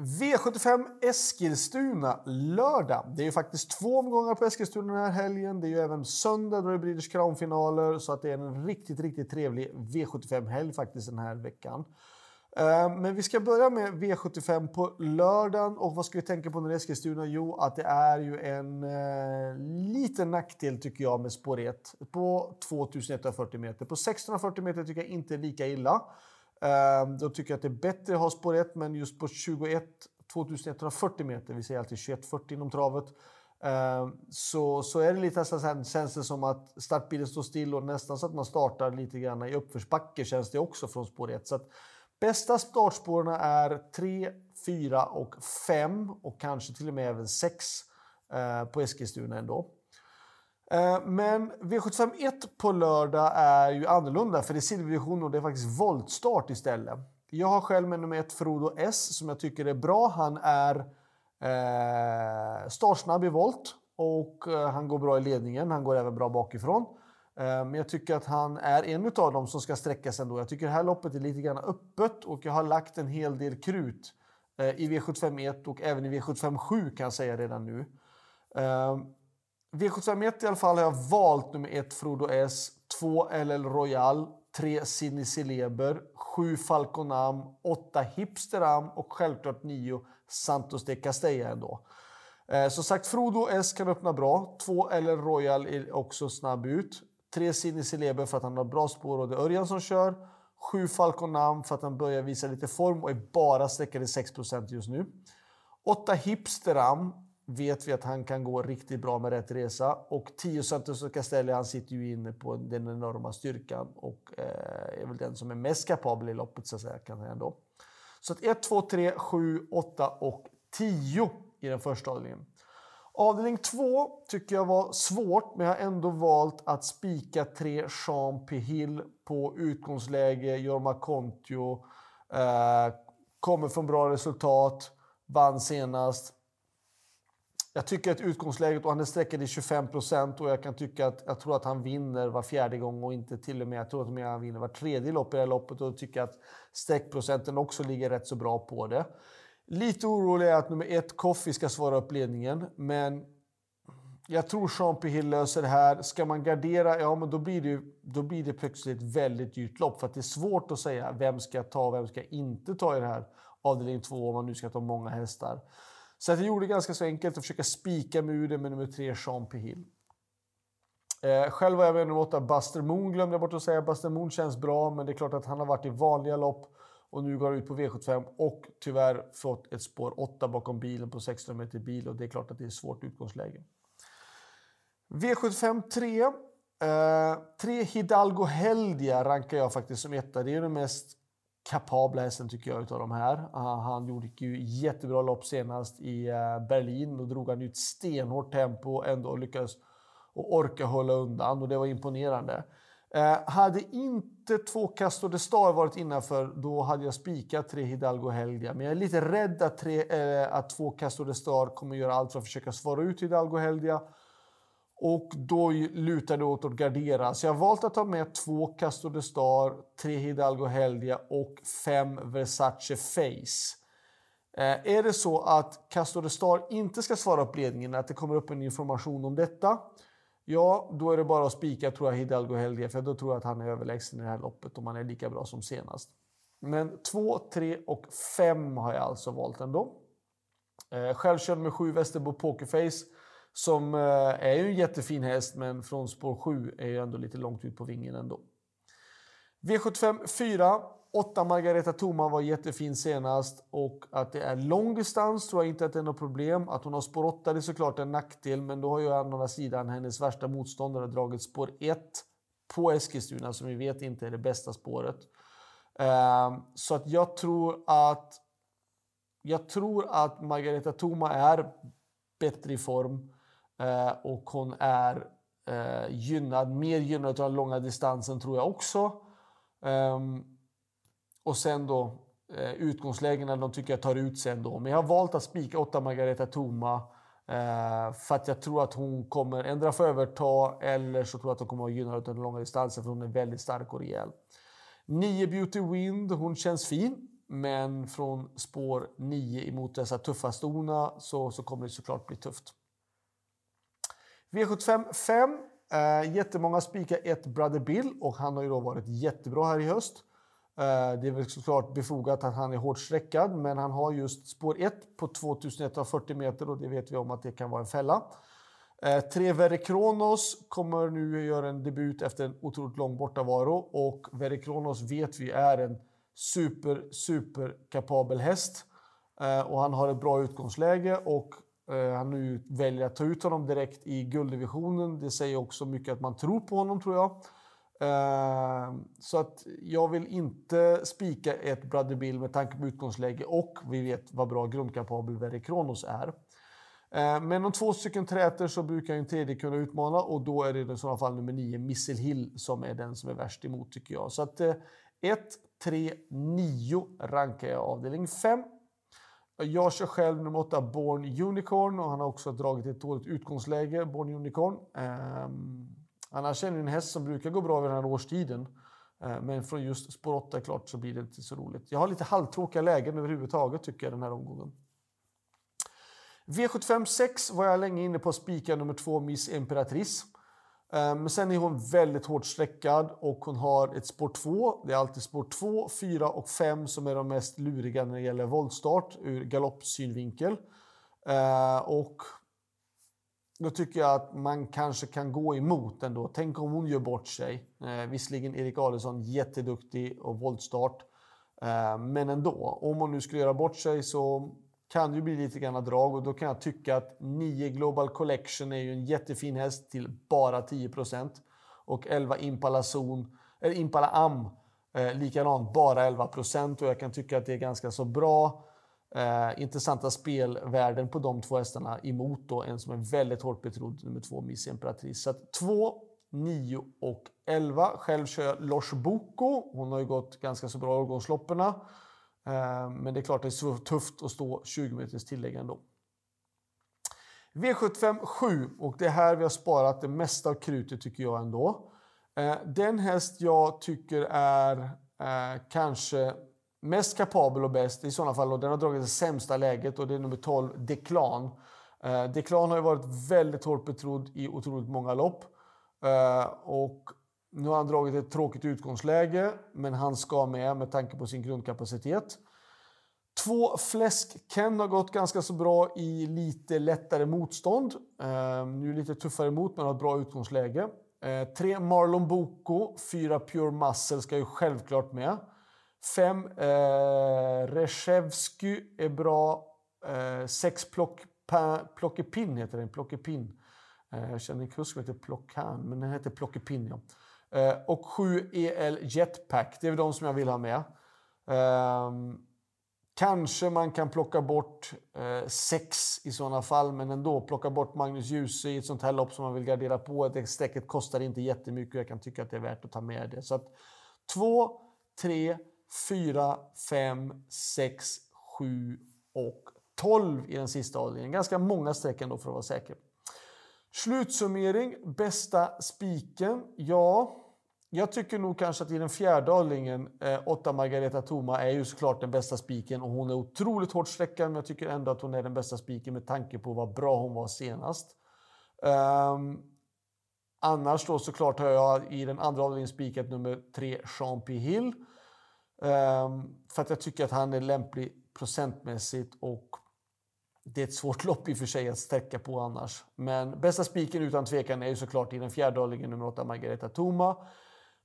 V75 Eskilstuna lördag. Det är ju faktiskt två omgångar på Eskilstuna den här helgen. Det är ju även söndag då det är British Crown-finaler. Så att det är en riktigt, riktigt trevlig V75-helg faktiskt den här veckan. Eh, men vi ska börja med V75 på lördagen. Och vad ska vi tänka på när det är Eskilstuna? Jo, att det är ju en eh, liten nackdel tycker jag med spår 1 på 2140 meter. På 1640 meter tycker jag inte är lika illa. Ehm, då tycker jag att det är bättre att ha spår 1, men just på 21 2140 meter, vi säger alltid 2140 inom travet, ehm, så, så är det lite så här, känns det som att startbilen står still och nästan så att man startar lite grann i uppförsbacke känns det också från spår 1. Så att bästa startspåren är 3, 4 och 5 och kanske till och med även 6 eh, på Eskilstuna ändå. Eh, men V751 på lördag är ju annorlunda för det är silverdivision och det är faktiskt voltstart istället. Jag har själv med nummer ett Frodo S som jag tycker är bra. Han är eh, startsnabb i volt och eh, han går bra i ledningen. Han går även bra bakifrån. Eh, men jag tycker att han är en av dem som ska sträcka sig ändå. Jag tycker det här loppet är lite grann öppet och jag har lagt en hel del krut eh, i V751 och även i V757 kan jag säga redan nu. Eh, V751 i alla fall har jag valt nummer 1 Frodo S, 2 LL Royal, 3 Sidney Celeber, 7 Falconam, 8 Hipsteram och självklart 9 Santos de Castella ändå. Eh, som sagt, Frodo S kan öppna bra. 2 LL Royal är också snabb ut. 3 Sidney Celeber för att han har bra spår och det är Örjan som kör. 7 Falconam för att han börjar visa lite form och är bara sträckad i 6% just nu. 8 Hipsteram vet vi att han kan gå riktigt bra med rätt resa. Och 10 Santos Castelli, han sitter ju inne på den enorma styrkan och eh, är väl den som är mest kapabel i loppet så att säga. Kan jag ändå. Så att 1, 2, 3, 7, 8 och 10 i den första avdelningen. Avdelning 2 tycker jag var svårt, men jag har ändå valt att spika 3 Jean P. På utgångsläge. Jorma Kontio eh, kommer från bra resultat, vann senast. Jag tycker att utgångsläget, och han är sträckad i 25 procent och jag kan tycka att jag tror att han vinner var fjärde gång och inte till och med, jag tror att han vinner var tredje lopp i det här loppet och tycker att sträckprocenten också ligger rätt så bra på det. Lite orolig är att nummer ett, Coffee, ska svara upp ledningen, men jag tror Jean Hill löser det här. Ska man gardera, ja men då blir det, då blir det plötsligt ett väldigt dyrt lopp. För att det är svårt att säga vem ska ta och vem ska inte ta i det här avdelning två om man nu ska ta många hästar. Så jag gjorde det ganska så enkelt att försöka spika muren det med nummer tre, Sean P. Hill. Eh, själv var jag med nummer åtta, Buster Moon glömde jag bort att säga. Buster Moon känns bra, men det är klart att han har varit i vanliga lopp och nu går han ut på V75 och tyvärr fått ett spår 8 bakom bilen på 16 meter bil och det är klart att det är ett svårt utgångsläge. V75 3. Eh, 3 Hidalgo Heldia rankar jag faktiskt som etta. Det är den mest kapabla hästen tycker jag utav de här. Ah, han gjorde ju jättebra lopp senast i eh, Berlin. Då drog han ut stenhårt tempo och ändå lyckades och orka hålla undan och det var imponerande. Eh, hade inte två Castor de Star varit innanför, då hade jag spikat tre Hidalgo Helga. Men jag är lite rädd att, tre, eh, att två Castor de Star kommer göra allt för att försöka svara ut Hidalgo Helga och då lutar det åt att gardera. Så jag har valt att ta med två Castor de Star, tre Hidalgo Heldia och fem Versace Face. Eh, är det så att Castor de Star inte ska svara upp ledningen, att det kommer upp en information om detta, ja, då är det bara att spika tror jag Hidalgo Heldia, för då tror jag att han är överlägsen i det här loppet om han är lika bra som senast. Men 2, 3 och 5 har jag alltså valt ändå. Eh, själv körde med 7 Västerbo Pokerface som eh, är ju en jättefin häst, men från spår 7 är ju ändå lite långt ut på vingen ändå. V75 4. 8 Margareta Thoma var jättefin senast och att det är lång distans tror jag inte att det är något problem. Att hon har spår 8 är såklart en nackdel, men då har ju å andra sidan hennes värsta motståndare dragit spår 1 på Eskilstuna som vi vet inte är det bästa spåret. Ehm, så att jag tror att jag tror att Margareta Thoma är bättre i form. Eh, och hon är eh, gynnad, mer gynnad av den långa distansen tror jag också. Ehm, och sen då eh, utgångslägena, de tycker jag tar ut sig ändå. Men jag har valt att spika 8 Margareta Toma eh, för att jag tror att hon kommer ändra få överta eller så tror jag att hon kommer att gynnad av den långa distansen för hon är väldigt stark och rejäl. 9 Beauty Wind, hon känns fin. Men från spår 9 emot dessa tuffa stona så, så kommer det såklart bli tufft. V75 5. Eh, jättemånga spikar ett Brother Bill och han har ju då varit jättebra här i höst. Eh, det är väl såklart befogat att han är hårt sträckad, men han har just spår 1 på 2140 meter och det vet vi om att det kan vara en fälla. Eh, tre Verre Kronos kommer nu göra en debut efter en otroligt lång bortavaro och Verre Kronos vet vi är en super, super kapabel häst. Eh, och han har ett bra utgångsläge och Eh, han nu väljer att ta ut honom direkt i gulddivisionen. Det säger också mycket att man tror på honom tror jag. Eh, så att jag vill inte spika ett Brother Bill med tanke på utgångsläge och vi vet vad bra grundkapabel Verre Kronos är. Eh, men om två stycken träter så brukar en tredje kunna utmana och då är det i sådana fall nummer 9, Missile Hill, som är den som är värst emot tycker jag. Så att 1, 3, 9 rankar jag avdelning 5. Jag kör själv nummer 8, Born Unicorn och han har också dragit ett dåligt utgångsläge, Born Unicorn. Um, annars är det en häst som brukar gå bra vid den här årstiden. Uh, men från just spår 8 klart så blir det inte så roligt. Jag har lite halvtråkiga lägen överhuvudtaget tycker jag den här omgången. V75 6 var jag länge inne på spika nummer 2, Miss Imperatrice. Ehm, men sen är hon väldigt hårt sträckad och hon har ett spår 2. Det är alltid spår 2, 4 och 5 som är de mest luriga när det gäller voltstart ur galoppsynvinkel. Ehm, och då tycker jag att man kanske kan gå emot ändå. Tänk om hon gör bort sig. Eh, visserligen Erik Adelsson jätteduktig och voltstart. Eh, men ändå, om hon nu skulle göra bort sig så kan det bli lite grann drag och då kan jag tycka att 9 Global Collection är ju en jättefin häst till bara 10% och 11 Impala Zon, eller Impala Am eh, likadant, bara 11% och jag kan tycka att det är ganska så bra. Eh, intressanta spelvärden på de två hästarna emot då en som är väldigt hårt betrodd, nummer två Miss Imperatrice. Så att 2, 9 och 11. Själv kör jag Losh Boko. Hon har ju gått ganska så bra i årgångslopperna. Eh, men det är klart det är så tufft att stå 20 meters tillägg ändå. V75 7 och det är här vi har sparat det mesta av krutet tycker jag ändå. Eh, den häst jag tycker är eh, kanske mest kapabel och bäst i sådana fall och den har dragit det sämsta läget och det är nummer 12 Deklan. Deklan har ju varit väldigt hårt betrodd i otroligt många lopp. Och nu har han dragit ett tråkigt utgångsläge, men han ska med med tanke på sin grundkapacitet. Två Fläsk-Ken har gått ganska så bra i lite lättare motstånd. Eh, nu lite tuffare emot, men har ett bra utgångsläge. Eh, tre Marlon Boko, fyra Pure Muscle ska ju självklart med. Fem eh, Reshevsky är bra. Eh, sex plock, Plockepinn heter den, Plockepinn. Eh, jag känner en kusk som heter Plockan, men den heter Plockepinn. Ja. Eh, och 7 EL Jetpack, det är de som jag vill ha med. Ehm, kanske man kan plocka bort eh, 6 i sådana fall, men ändå plocka bort Magnus Djuse i ett sånt här lopp som man vill gardera på. Det strecket kostar inte jättemycket och jag kan tycka att det är värt att ta med det. Så att 2, 3, 4, 5, 6, 7 och 12 i den sista avdelningen. Ganska många streck ändå för att vara säker. Slutsummering, bästa spiken. Ja, jag tycker nog kanske att i den fjärde avdelningen, eh, åtta Margareta Thoma, är ju såklart den bästa spiken och hon är otroligt hårt sträckad, men jag tycker ändå att hon är den bästa spiken med tanke på vad bra hon var senast. Um, annars då såklart har jag i den andra avdelningen spikat nummer tre, P. Hill. Um, för att jag tycker att han är lämplig procentmässigt och det är ett svårt lopp i och för sig att sträcka på annars. Men bästa spiken utan tvekan är ju såklart i den fjärde avdelningen nummer 8, Margareta Toma.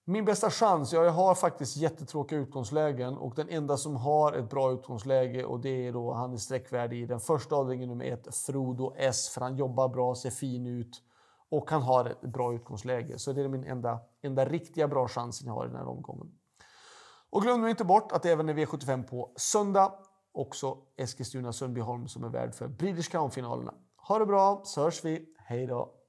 Min bästa chans? Ja, jag har faktiskt jättetråkiga utgångslägen och den enda som har ett bra utgångsläge och det är då han är sträckvärdig i den första avdelningen nummer 1, Frodo S, för han jobbar bra, ser fin ut och han har ett bra utgångsläge. Så det är min enda, enda riktiga bra chansen jag har i den här omgången. Och glöm nu inte bort att det även är V75 på söndag också Eskilstuna-Sundbyholm som är värd för British Crown-finalerna. Ha det bra så hörs vi. Hej då!